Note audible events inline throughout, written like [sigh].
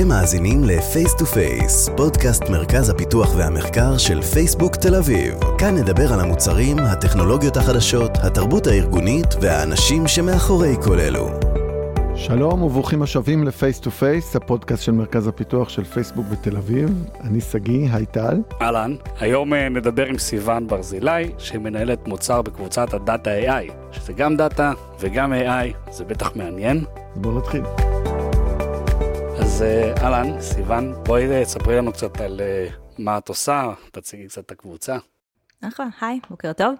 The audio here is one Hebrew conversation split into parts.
אתם מאזינים ל-Face to Face, פודקאסט מרכז הפיתוח והמחקר של פייסבוק תל אביב. כאן נדבר על המוצרים, הטכנולוגיות החדשות, התרבות הארגונית והאנשים שמאחורי כל אלו. שלום וברוכים השבים ל-Face to Face, הפודקאסט של מרכז הפיתוח של פייסבוק בתל אביב. אני שגיא, היי טל. אהלן, היום אה, נדבר עם סיון ברזילי, שהיא מנהלת מוצר בקבוצת הדאטה AI, שזה גם דאטה וגם AI, זה בטח מעניין. אז בואו נתחיל. אה, אהלן, סיון, בואי אה, תספרי לנו קצת על מה את עושה, תציגי קצת את הקבוצה. אחלה, היי, בוקר טוב.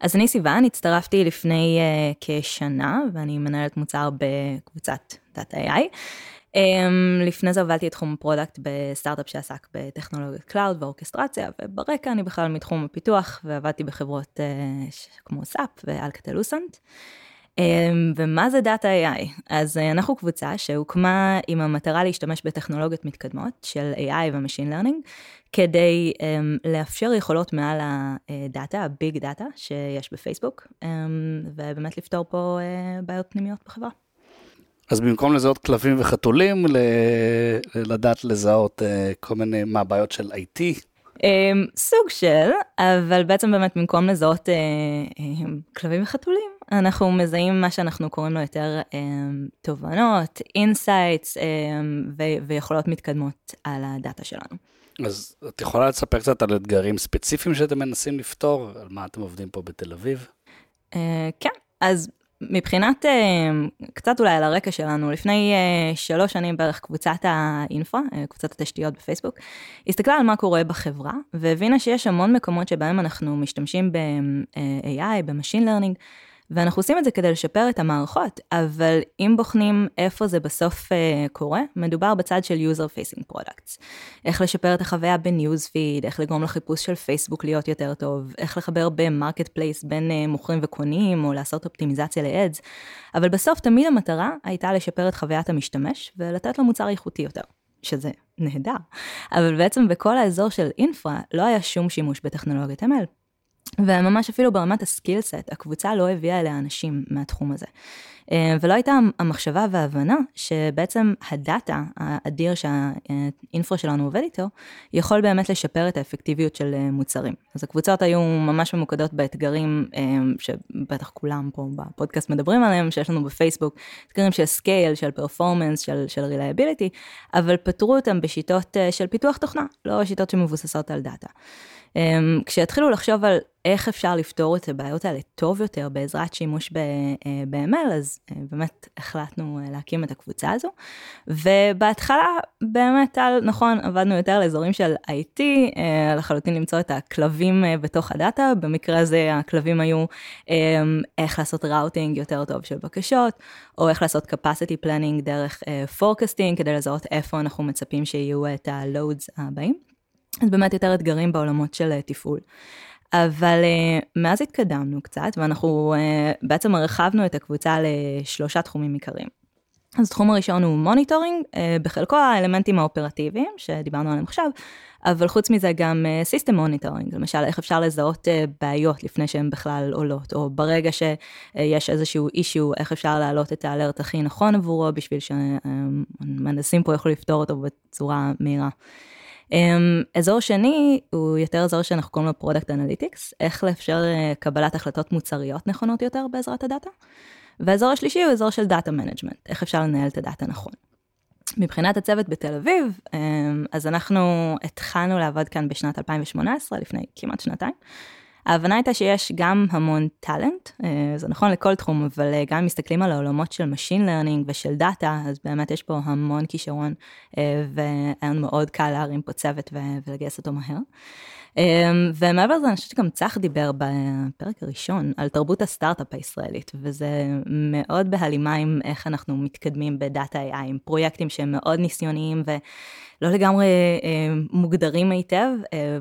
אז אני סיוון, הצטרפתי לפני uh, כשנה, ואני מנהלת מוצר בקבוצת Data AI. Um, לפני זה הובלתי את תחום ה-product בסטארט-אפ שעסק בטכנולוגיות cloud ו-orchestration, וברקע אני בכלל מתחום הפיתוח, ועבדתי בחברות uh, כמו SAP ו-Alcatel-Lucent. אמ, ומה זה Data AI? אז אה, אנחנו קבוצה שהוקמה עם המטרה להשתמש בטכנולוגיות מתקדמות של AI ו-Machine Learning, כדי um, לאפשר יכולות מעל הדאטה, ה-big data שיש בפייסבוק, um, ובאמת לפתור פה uh, בעיות פנימיות בחברה. אז במקום לזהות כלבים וחתולים, לדעת לזהות uh, כל מיני, מה, בעיות של IT? Um, סוג של, אבל בעצם באמת במקום לזהות uh, uh, כלבים וחתולים, אנחנו מזהים מה שאנחנו קוראים לו יותר um, תובנות, insights um, ו- ויכולות מתקדמות על הדאטה שלנו. אז את יכולה לספר קצת על אתגרים ספציפיים שאתם מנסים לפתור, על מה אתם עובדים פה בתל אביב? Uh, כן, אז מבחינת, uh, קצת אולי על הרקע שלנו, לפני uh, שלוש שנים בערך קבוצת ה-infra, קבוצת התשתיות בפייסבוק, הסתכלה על מה קורה בחברה, והבינה שיש המון מקומות שבהם אנחנו משתמשים ב-AI, ב-Machine Learning, ואנחנו עושים את זה כדי לשפר את המערכות, אבל אם בוחנים איפה זה בסוף uh, קורה, מדובר בצד של user facing products. איך לשפר את החוויה בניוז פיד, איך לגרום לחיפוש של פייסבוק להיות יותר טוב, איך לחבר ב-Marketplace בין uh, מוכרים וקונים, או לעשות אופטימיזציה ל-ads, אבל בסוף תמיד המטרה הייתה לשפר את חוויית המשתמש ולתת לו מוצר איכותי יותר. שזה נהדר, אבל בעצם בכל האזור של אינפרה לא היה שום שימוש בטכנולוגיית ML. וממש אפילו ברמת הסקילסט, הקבוצה לא הביאה אליה אנשים מהתחום הזה. אה, ולא הייתה המחשבה וההבנה שבעצם הדאטה האדיר שהאינפרו שלנו עובד איתו, יכול באמת לשפר את האפקטיביות של אה, מוצרים. אז הקבוצות היו ממש ממוקדות באתגרים אה, שבטח כולם פה בפודקאסט מדברים עליהם, שיש לנו בפייסבוק, אתגרים של scale, של performance, של, של reliability, אבל פתרו אותם בשיטות של פיתוח תוכנה, לא שיטות שמבוססות על דאטה. אמ, כשהתחילו לחשוב על איך אפשר לפתור את הבעיות האלה טוב יותר בעזרת שימוש ב-ML, אה, אז אה, באמת החלטנו אה, להקים את הקבוצה הזו. ובהתחלה באמת, נכון, עבדנו יותר על אזורים של IT, לחלוטין למצוא את הכלבים בתוך הדאטה, במקרה הזה הכלבים היו איך לעשות routing יותר טוב של בקשות, או איך לעשות capacity planning דרך forecasting, כדי לזהות איפה אנחנו מצפים שיהיו את ה-loads הבאים. אז באמת יותר אתגרים בעולמות של אה, תפעול. אבל uh, מאז התקדמנו קצת, ואנחנו uh, בעצם הרחבנו את הקבוצה לשלושה תחומים עיקריים. אז התחום הראשון הוא monitoring, בחלקו האלמנטים האופרטיביים שדיברנו עליהם עכשיו, אבל חוץ מזה גם system monitoring, למשל איך אפשר לזהות בעיות לפני שהן בכלל עולות, או ברגע שיש איזשהו issue, איך אפשר להעלות את ה alert הכי נכון עבורו, בשביל שהמהנדסים uh, פה יוכלו לפתור אותו בצורה מהירה. Um, אזור שני הוא יותר אזור שאנחנו קוראים לו product analytics, איך לאפשר uh, קבלת החלטות מוצריות נכונות יותר בעזרת הדאטה. והאזור השלישי הוא אזור של data management, איך אפשר לנהל את הדאטה נכון. מבחינת הצוות בתל אביב, um, אז אנחנו התחלנו לעבוד כאן בשנת 2018, לפני כמעט שנתיים. ההבנה הייתה שיש גם המון talent, אה, זה נכון לכל תחום, אבל אה, גם אם מסתכלים על העולמות של Machine Learning ושל דאטה, אז באמת יש פה המון כישרון, אה, והיה מאוד קל להרים פה צוות ולגייס אותו מהר. ומעבר לזה, אני חושבת שגם צח דיבר בפרק הראשון על תרבות הסטארט-אפ הישראלית, וזה מאוד בהלימה עם איך אנחנו מתקדמים בדאטה AI, עם פרויקטים שהם מאוד ניסיוניים ולא לגמרי מוגדרים היטב,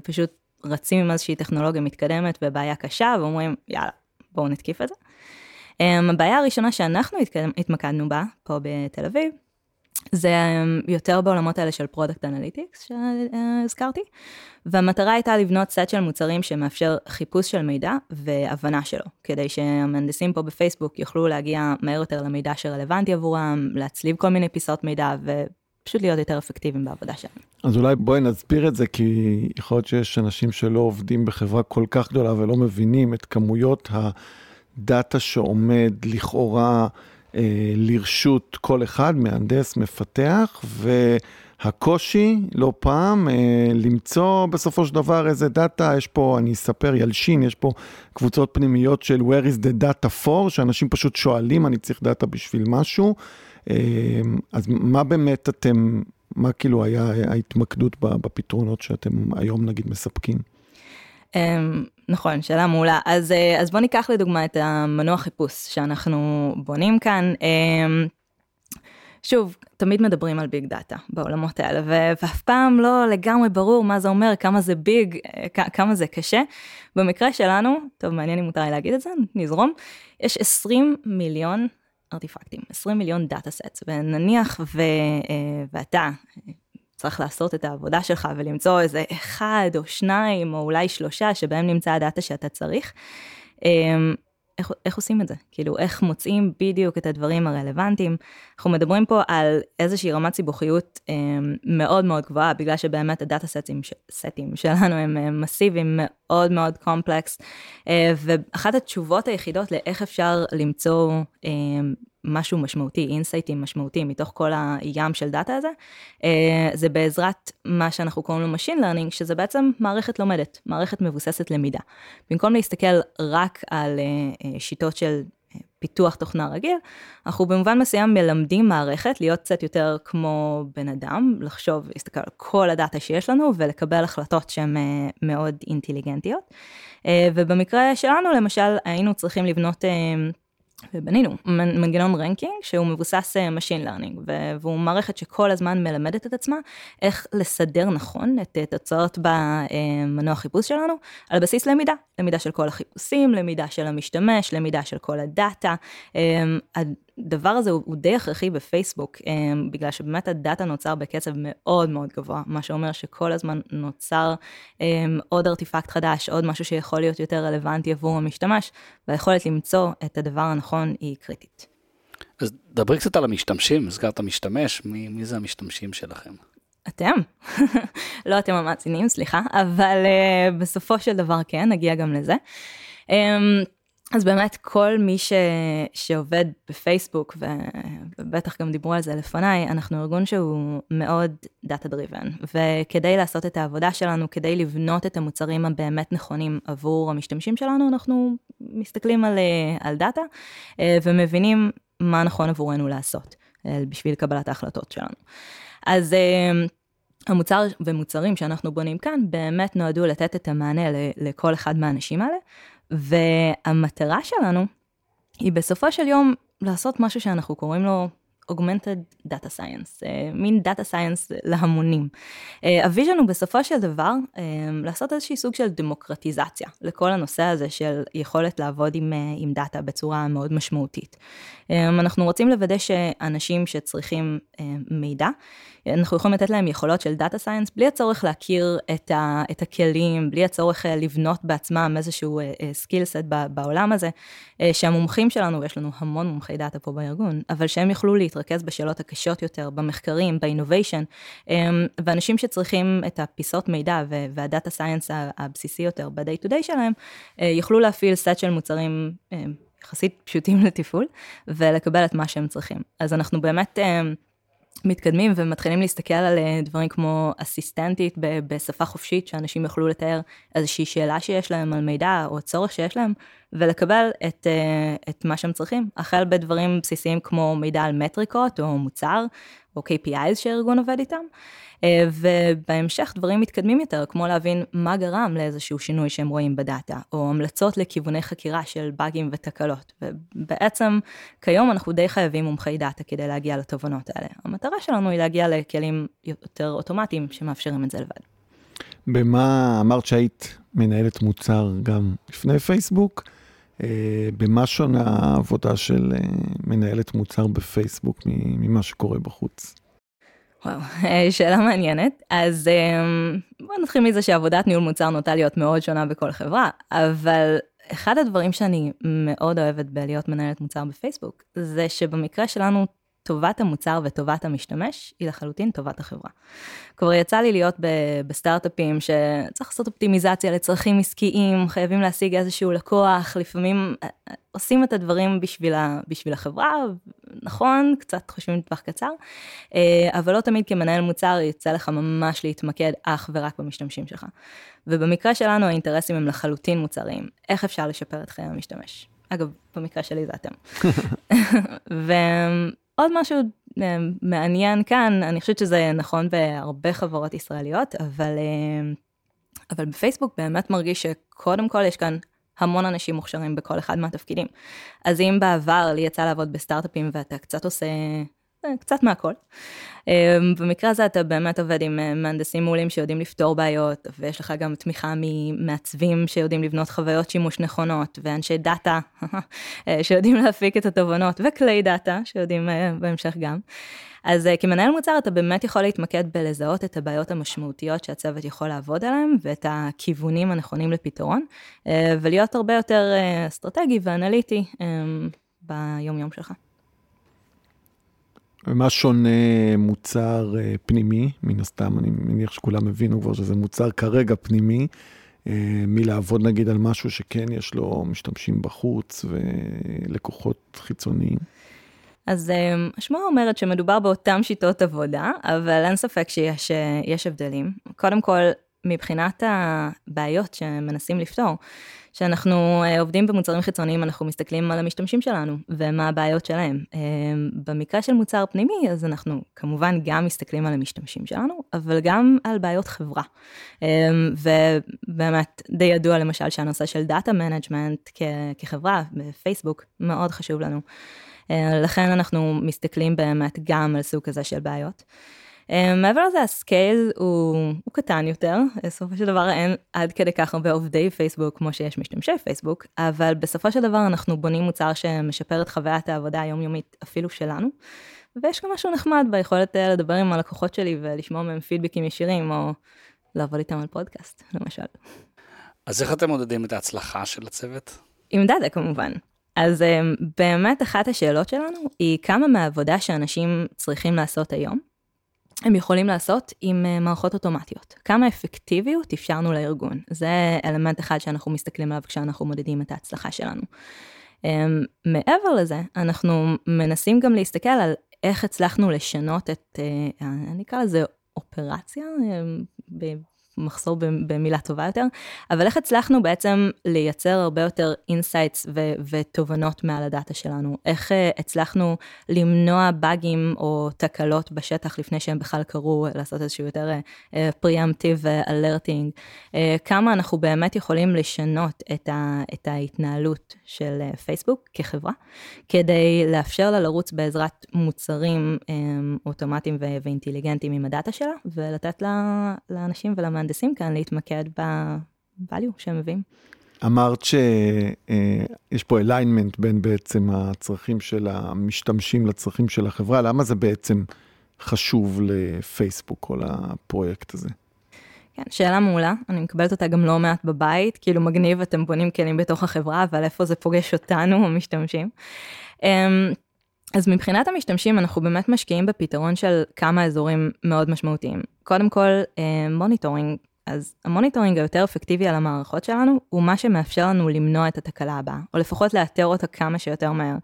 פשוט רצים עם איזושהי טכנולוגיה מתקדמת ובעיה קשה, ואומרים, יאללה, בואו נתקיף את זה. Um, הבעיה הראשונה שאנחנו התמקדנו בה, פה בתל אביב, זה um, יותר בעולמות האלה של product analytics שהזכרתי, והמטרה הייתה לבנות סט של מוצרים שמאפשר חיפוש של מידע והבנה שלו, כדי שהמהנדסים פה בפייסבוק יוכלו להגיע מהר יותר למידע שרלוונטי עבורם, להצליב כל מיני פיסות מידע פשוט להיות יותר אפקטיביים בעבודה שלנו. אז אולי בואי נסביר את זה, כי יכול להיות שיש אנשים שלא עובדים בחברה כל כך גדולה ולא מבינים את כמויות הדאטה שעומד לכאורה אה, לרשות כל אחד, מהנדס, מפתח, והקושי לא פעם אה, למצוא בסופו של דבר איזה דאטה, יש פה, אני אספר, ילשין, יש פה קבוצות פנימיות של where is the data for, שאנשים פשוט שואלים, אני צריך דאטה בשביל משהו. אה, אז מה באמת אתם, מה כאילו היה ההתמקדות בפתרונות שאתם היום נגיד מספקים? Um, נכון, שאלה מעולה. אז, uh, אז בוא ניקח לדוגמה את המנוע חיפוש שאנחנו בונים כאן. Um, שוב, תמיד מדברים על ביג דאטה בעולמות האלה, ואף פעם לא לגמרי ברור מה זה אומר, כמה זה ביג, כמה זה קשה. במקרה שלנו, טוב, מעניין אם מותר לי להגיד את זה, נזרום, יש 20 מיליון ארטיפקטים, 20 מיליון data sets, ונניח ו, uh, ואתה צריך לעשות את העבודה שלך ולמצוא איזה אחד או שניים או אולי שלושה שבהם נמצא הדאטה שאתה צריך. אמ, איך, איך עושים את זה? כאילו, איך מוצאים בדיוק את הדברים הרלוונטיים? אנחנו מדברים פה על איזושהי רמת סיבוכיות אה, מאוד מאוד גבוהה, בגלל שבאמת ה data סטים, סטים שלנו הם אה, מסיביים מאוד מאוד קומפלקס, אה, ואחת התשובות היחידות לאיך אפשר למצוא אה, משהו משמעותי, אינסייטים משמעותיים מתוך כל הים של דאטה הזה, אה, זה בעזרת מה שאנחנו קוראים לו Machine Learning, שזה בעצם מערכת לומדת, מערכת מבוססת למידה. במקום להסתכל רק על שיטות של פיתוח תוכנה רגיל, אנחנו במובן מסוים מלמדים מערכת להיות קצת יותר כמו בן אדם, לחשוב, להסתכל על כל הדאטה שיש לנו ולקבל החלטות שהן מאוד אינטליגנטיות. ובמקרה שלנו למשל היינו צריכים לבנות ובנינו מנגנון ranking שהוא מבוסס אה, Machine Learning והוא מערכת שכל הזמן מלמדת את עצמה איך לסדר נכון את תוצאות במנוע חיפוש שלנו על בסיס למידה, למידה של כל החיפושים, למידה של המשתמש, למידה של כל הדאטה. הדבר הזה הוא, הוא די הכרחי בפייסבוק, um, בגלל שבאמת הדאטה נוצר בקצב מאוד מאוד גבוה, מה שאומר שכל הזמן נוצר um, עוד ארטיפקט חדש, עוד משהו שיכול להיות יותר רלוונטי עבור המשתמש, והיכולת למצוא את הדבר הנכון היא קריטית. אז דברי קצת על המשתמשים, הזכרת משתמש, מי, מי זה המשתמשים שלכם? אתם, [laughs] לא אתם המאזינים, סליחה, אבל uh, בסופו של דבר כן, נגיע גם לזה. Um, אז באמת כל מי ש... שעובד בפייסבוק. ובטח גם דיברו על זה לפניי, אנחנו ארגון שהוא מאוד data driven, וכדי לעשות את העבודה שלנו, כדי לבנות את המוצרים הבאמת נכונים עבור המשתמשים שלנו, אנחנו מסתכלים על, על דאטה ומבינים מה נכון עבורנו לעשות אה, בשביל קבלת ההחלטות שלנו. אז אה, המוצר ומוצרים שאנחנו בונים כאן באמת נועדו לתת את המענה לכל אחד מהאנשים האלה, והמטרה שלנו היא בסופו של יום לעשות משהו שאנחנו קוראים לו Augmented Data Science, uh, מין Data Science להמונים. Uh, ה vision הוא בסופו של דבר uh, לעשות איזושהי סוג של דמוקרטיזציה לכל הנושא הזה של יכולת לעבוד עם, עם דאטה בצורה מאוד משמעותית. אנחנו רוצים לוודא שאנשים שצריכים מידע, אנחנו יכולים לתת להם יכולות של data science בלי הצורך להכיר את, ה, את הכלים, בלי הצורך אה, לבנות בעצמם איזשהו skill uh, set בעולם הזה, שהמומחים שלנו, ויש לנו המון מומחי דאטה פה בארגון, אבל שהם יוכלו להתרכז בשאלות הקשות יותר, במחקרים, ב innovation, um, ואנשים שצריכים את הפיסות מידע וה data science הבסיסי יותר ב-day to day שלהם, uh, יוכלו להפעיל סט של מוצרים uh, יחסית פשוטים [laughs] לתפעול, ולקבל את מה שהם צריכים. אז אנחנו באמת... Uh, מתקדמים ומתחילים להסתכל על אה, דברים כמו אסיסטנטית בשפה חופשית, שאנשים יוכלו לתאר איזושהי שאלה שיש להם על מידע או צורך שיש להם, ולקבל את, אה, את מה שהם צריכים, החל בדברים בסיסיים כמו מידע על מטריקות או מוצר, או KPIs שהארגון עובד איתם, אה, ובהמשך דברים מתקדמים יותר, כמו להבין מה גרם לאיזשהו שינוי שהם רואים בדאטה, או המלצות לכיווני חקירה של באגים ותקלות. ובעצם כיום אנחנו די חייבים מומחי דאטה כדי להגיע לתובנות האלה. המטרה שלנו היא להגיע לכלים יותר אוטומטיים שמאפשרים את זה לבד. במה אמרת שהיית מנהלת מוצר גם לפני פייסבוק? אה, במה שונה העבודה של אה, מנהלת מוצר בפייסבוק ממה שקורה בחוץ? וואו, אה, שאלה מעניינת. אז בוא נתחיל מזה שעבודת ניהול מוצר נוטה להיות מאוד שונה בכל חברה, אבל אחד הדברים שאני מאוד אוהבת בלהיות מנהלת מוצר בפייסבוק, זה שבמקרה שלנו טובת המוצר וטובת המשתמש היא לחלוטין טובת החברה. כבר יצא לי להיות בסטארט-אפים שצריך לעשות אופטימיזציה לצרכים עסקיים, חייבים להשיג איזשהו לקוח, לפעמים אה, אה, עושים את הדברים בשביל, ה, בשביל החברה, נכון, קצת חושבים לטווח קצר, אה, אבל לא תמיד כמנהל מוצר יצא לך ממש להתמקד אך ורק במשתמשים שלך. ובמקרה שלנו האינטרסים הם לחלוטין מוצריים, איך אפשר לשפר את חיי המשתמש. אגב, במקרה שלי זה אתם. [laughs] ועוד משהו אה, מעניין כאן, אני חושבת שזה נכון בהרבה חברות ישראליות, אבל, אה, אבל בפייסבוק באמת מרגיש שקודם כל יש כאן המון אנשים מוכשרים בכל אחד מהתפקידים. אז אם בעבר לי יצא לעבוד בסטארט-אפים ואתה קצת עושה קצת מהכל. אה, במקרה הזה אתה באמת עובד עם אה, מהנדסים מעולים שיודעים לפתור בעיות, ויש לך גם תמיכה ממעצבים שיודעים לבנות חוויות שימוש נכונות, ואנשי דאטה [laughs] שיודעים להפיק את התובנות, וכלי דאטה שיודעים בהמשך גם. אז כמנהל מוצר אתה באמת יכול להתמקד בלזהות את הבעיות המשמעותיות שהצוות יכול לעבוד עליהן, ואת הכיוונים הנכונים לפתרון, ולהיות הרבה יותר אסטרטגי ואנליטי ביום יום שלך. ומה שונה מוצר אה, פנימי, מן הסתם, אני מניח שכולם הבינו כבר שזה מוצר כרגע פנימי, אה, מלעבוד נגיד על משהו שכן יש לו משתמשים בחוץ ולקוחות חיצוניים. אז אה, השמועה אומרת שמדובר באותן שיטות עבודה, אבל אין ספק שיש הבדלים. קודם כל, מבחינת הבעיות שמנסים לפתור, שאנחנו אה, עובדים במוצרים חיצוניים, אנחנו מסתכלים על המשתמשים שלנו ומה הבעיות שלהם. אה, במקרה של מוצר פנימי, אז אנחנו כמובן גם מסתכלים על המשתמשים שלנו, אבל גם על בעיות חברה. אה, ובאמת, די ידוע למשל שהנושא של data management כחברה בפייסבוק מאוד חשוב לנו. לכן אנחנו מסתכלים באמת גם על סוג כזה של בעיות. אה, מעבר לזה ה scale הוא, הוא קטן יותר, בסופו של דבר אין עד כדי כך הרבה עובדי פייסבוק כמו שיש משתמשי פייסבוק, אבל בסופו של דבר אנחנו בונים מוצר שמשפר את חוויית העבודה היומיומית אפילו שלנו. ויש גם משהו נחמד ביכולת אה, לדבר עם הלקוחות שלי ולשמוע מהם פידבקים ישירים, או לעבוד איתם על פודקאסט, למשל. אז איך אתם מודדים את ההצלחה של הצוות? עם דאטה כמובן. אז אה, באמת אחת השאלות שלנו היא כמה מהעבודה שאנשים צריכים לעשות היום, הם יכולים לעשות עם אה, מערכות אוטומטיות. כמה אפקטיביות אפשרנו לארגון. זה אלמנט אחד שאנחנו מסתכלים עליו כשאנחנו מודדים את ההצלחה שלנו. אמ, מעבר לזה, אנחנו מנסים גם להסתכל על איך הצלחנו לשנות את, אה, אני אקרא לזה אופרציה, אה, מחסור במילה טובה יותר, אבל איך הצלחנו בעצם לייצר הרבה יותר insights ותובנות מעל הדאטה שלנו? איך uh, הצלחנו למנוע באגים או תקלות בשטח לפני שהם בכלל קרו, לעשות איזשהו יותר preemptive uh, alerting? Uh, כמה אנחנו באמת יכולים לשנות את, ה- את ההתנהלות של פייסבוק כחברה, כדי לאפשר לה לרוץ בעזרת מוצרים אוטומטיים ואינטליגנטיים עם הדאטה שלה, ולתת לה, לאנשים ולמאנשים מהנדסים כאן להתמקד ב-value שהם מביאים. אמרת שיש פה alignment בין בעצם הצרכים של המשתמשים לצרכים של החברה, למה זה בעצם חשוב לפייסבוק, כל הפרויקט הזה? כן, שאלה מעולה, אני מקבלת אותה גם לא מעט בבית, כאילו מגניב, אתם בונים כלים בתוך החברה, אבל איפה זה פוגש אותנו, המשתמשים. אז מבחינת המשתמשים, אנחנו באמת משקיעים בפתרון של כמה אזורים מאוד משמעותיים. קודם כל, monitoring. אה, אז ה monitoring היותר אפקטיבי על המערכות שלנו, הוא מה שמאפשר לנו למנוע את התקלה הבאה, או לפחות לאתר אותה כמה שיותר מהר,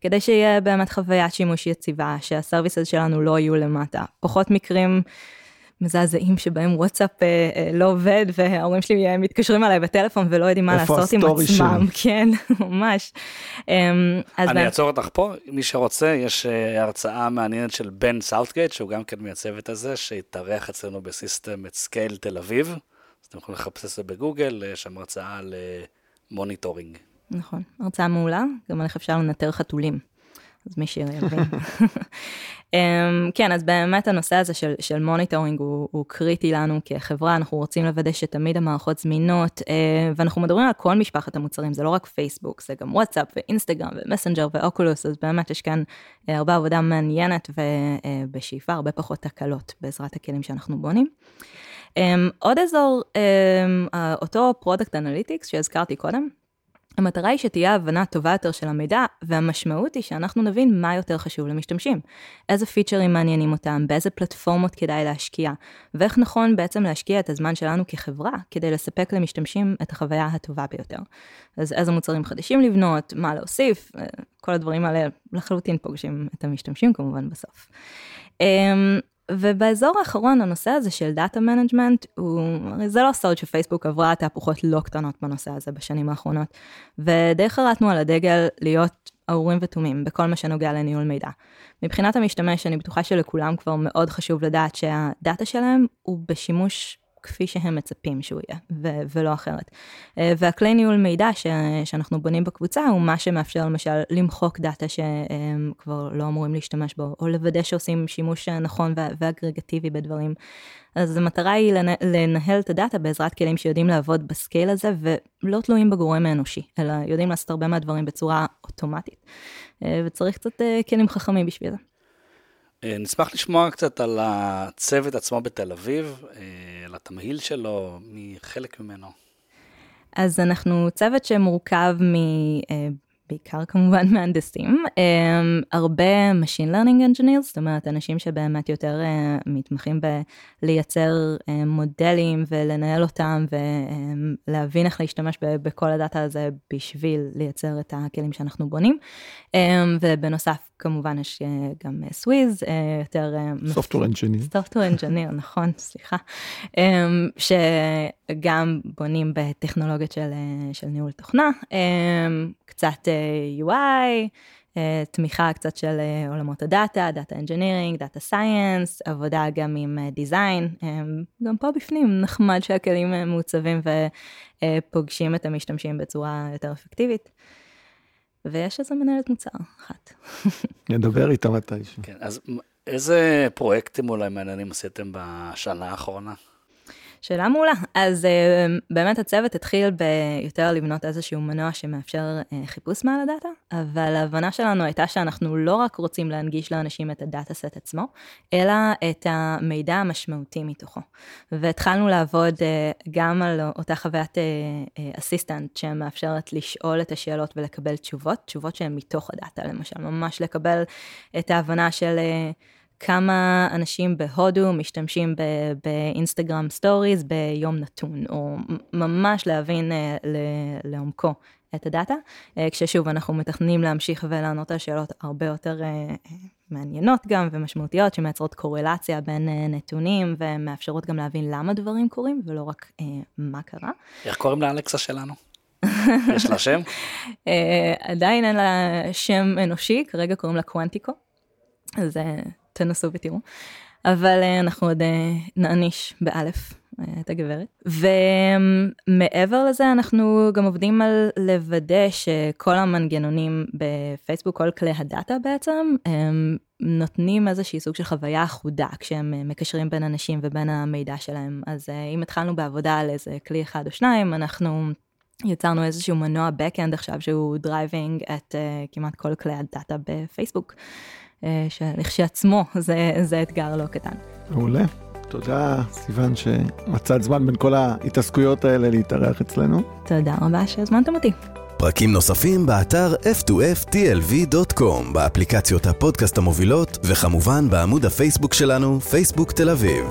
כדי שיהיה באמת חוויית שימוש יציבה, שה services שלנו לא יהיו למטה. פחות מקרים מזעזעים שבהם וואטסאפ אה, אה, לא עובד וההורים שלי אה, מתקשרים אליי בטלפון ולא יודעים מה לעשות עם עצמם, [laughs] כן, ממש. אה, אני אעצור אותך פה, מי שרוצה, יש אה, הרצאה מעניינת של בן סאוטגייט, שהוא גם כן מייצב את הזה, שהתארח אצלנו ב Systems at Scale תל אביב, אז אתם יכולים לחפש את זה בגוגל, יש שם הרצאה על אה, monitoring. נכון, הרצאה מעולה, גם על איך אפשר לנטר חתולים. אז מי שיבין. אמ, כן, אז באמת הנושא הזה של, של monitoring הוא, הוא קריטי לנו כחברה, אנחנו רוצים לוודא שתמיד המערכות זמינות, אה, ואנחנו מדברים על כל משפחת המוצרים, זה לא רק פייסבוק, זה גם וואטסאפ ואינסטגרם ומסנג'ר ואוקולוס, אז באמת יש כאן אה, הרבה עבודה מעניינת ובשאיפה הרבה פחות תקלות בעזרת הכלים שאנחנו בונים. אמ, עוד אזור, אמ, אותו product analytics שהזכרתי קודם, המטרה היא שתהיה הבנה טובה יותר של המידע, והמשמעות היא שאנחנו נבין מה יותר חשוב למשתמשים. איזה פיצ'רים מעניינים אותם, באיזה פלטפורמות כדאי להשקיע, ואיך נכון בעצם להשקיע את הזמן שלנו כחברה, כדי לספק למשתמשים את החוויה הטובה ביותר. אז איזה מוצרים חדשים לבנות, מה להוסיף, אה, כל הדברים האלה לחלוטין פוגשים את המשתמשים כמובן בסוף. ובאזור האחרון, הנושא הזה של data management, הרי זה לא סוד שפייסבוק עברה תהפוכות לא קטנות בנושא הזה בשנים האחרונות, ודי חרתנו על הדגל להיות אורים ותומים בכל מה שנוגע לניהול מידע. מבחינת המשתמש, אני בטוחה שלכולם כבר מאוד חשוב לדעת שהדאטה שלהם הוא בשימוש כפי שהם מצפים שהוא יהיה, ו- ולא אחרת. אה, והכלי ניהול מידע ש- שאנחנו בונים בקבוצה הוא מה שמאפשר למשל למחוק דאטה שהם כבר לא אמורים להשתמש בו, או לוודא שעושים שימוש נכון ואגרגטיבי בדברים. אז המטרה היא לנה- לנהל את הדאטה בעזרת כלים שיודעים לעבוד בסקייל הזה, ולא תלויים בגורם האנושי, אלא יודעים לעשות הרבה מהדברים בצורה אוטומטית. אה, וצריך קצת אה, כלים חכמים בשביל זה. נשמח לשמוע קצת על הצוות עצמו בתל אביב, אה, על התמהיל שלו, מחלק ממנו. אז אנחנו צוות שמורכב מ... בעיקר כמובן [laughs] מהנדסים, um, הרבה Machine Learning Engineers, זאת אומרת אנשים שבאמת יותר uh, מתמחים בלייצר uh, מודלים ולנהל אותם ולהבין איך להשתמש בכל הדאטה הזה בשביל לייצר את הכלים שאנחנו בונים. Um, ובנוסף כמובן יש uh, גם סוויז, uh, יותר... Uh, Software Engineer. Software Engineer, [laughs] נכון, סליחה. Um, שגם בונים בטכנולוגיות של, של ניהול תוכנה, um, קצת UI, אה, תמיכה קצת של אה, עולמות הדאטה, data engineering, data science, עבודה גם עם design, אה, גם פה בפנים נחמד שהכלים מעוצבים ופוגשים את המשתמשים בצורה יותר אפקטיבית. ויש איזה מנהלת מוצר אחת. נדבר איתה מתישהו. כן, אז איזה פרויקטים אולי מעניינים עשיתם בשנה האחרונה? שאלה מעולה. אז uh, באמת הצוות התחיל ביותר לבנות איזשהו מנוע שמאפשר uh, חיפוש מעל הדאטה, אבל ההבנה שלנו הייתה שאנחנו לא רק רוצים להנגיש לאנשים את הדאטה סט עצמו, אלא את המידע המשמעותי מתוכו. והתחלנו לעבוד uh, גם על אותה חוויית assistant uh, שמאפשרת לשאול את השאלות ולקבל תשובות, תשובות שהן מתוך הדאטה למשל, ממש לקבל את ההבנה של... כמה אנשים בהודו משתמשים באינסטגרם Stories ביום נתון, או ממש להבין אה, לעומקו את הדאטה, אה, כששוב אנחנו מתכננים להמשיך ולענות על שאלות הרבה יותר אה, מעניינות גם ומשמעותיות, שמייצרות קורלציה בין נתונים ומאפשרות גם להבין למה דברים קורים ולא רק מה קרה. איך קוראים לאלכסה שלנו? [laughs] יש לה שם? עדיין אין לה שם אנושי, כרגע קוראים לה קוונטיקו. אז תנסו ותראו. אבל אה, אנחנו עוד אה, נעניש באלף אה, את הגברת. ומעבר לזה אנחנו גם עובדים על לוודא שכל המנגנונים בפייסבוק, כל כלי הדאטה בעצם, הם נותנים איזושהי סוג של חוויה אחודה כשהם מקשרים בין אנשים ובין המידע שלהם. אז אם התחלנו בעבודה על איזה כלי אחד או שניים, אנחנו יצרנו איזשהו מנוע backend עכשיו שהוא driving את uh, כמעט כל כלי הדאטה בפייסבוק. אה, שלכשעצמו זה, זה אתגר לא קטן. מעולה. תודה, סיוון, שמצאת זמן בין כל ההתעסקויות האלה להתארח אצלנו. תודה רבה שהזמנתם אותי. פרקים נוספים באתר f2ftlv.com, באפליקציות הפודקאסט המובילות, וכמובן בעמוד הפייסבוק שלנו, פייסבוק תל אביב.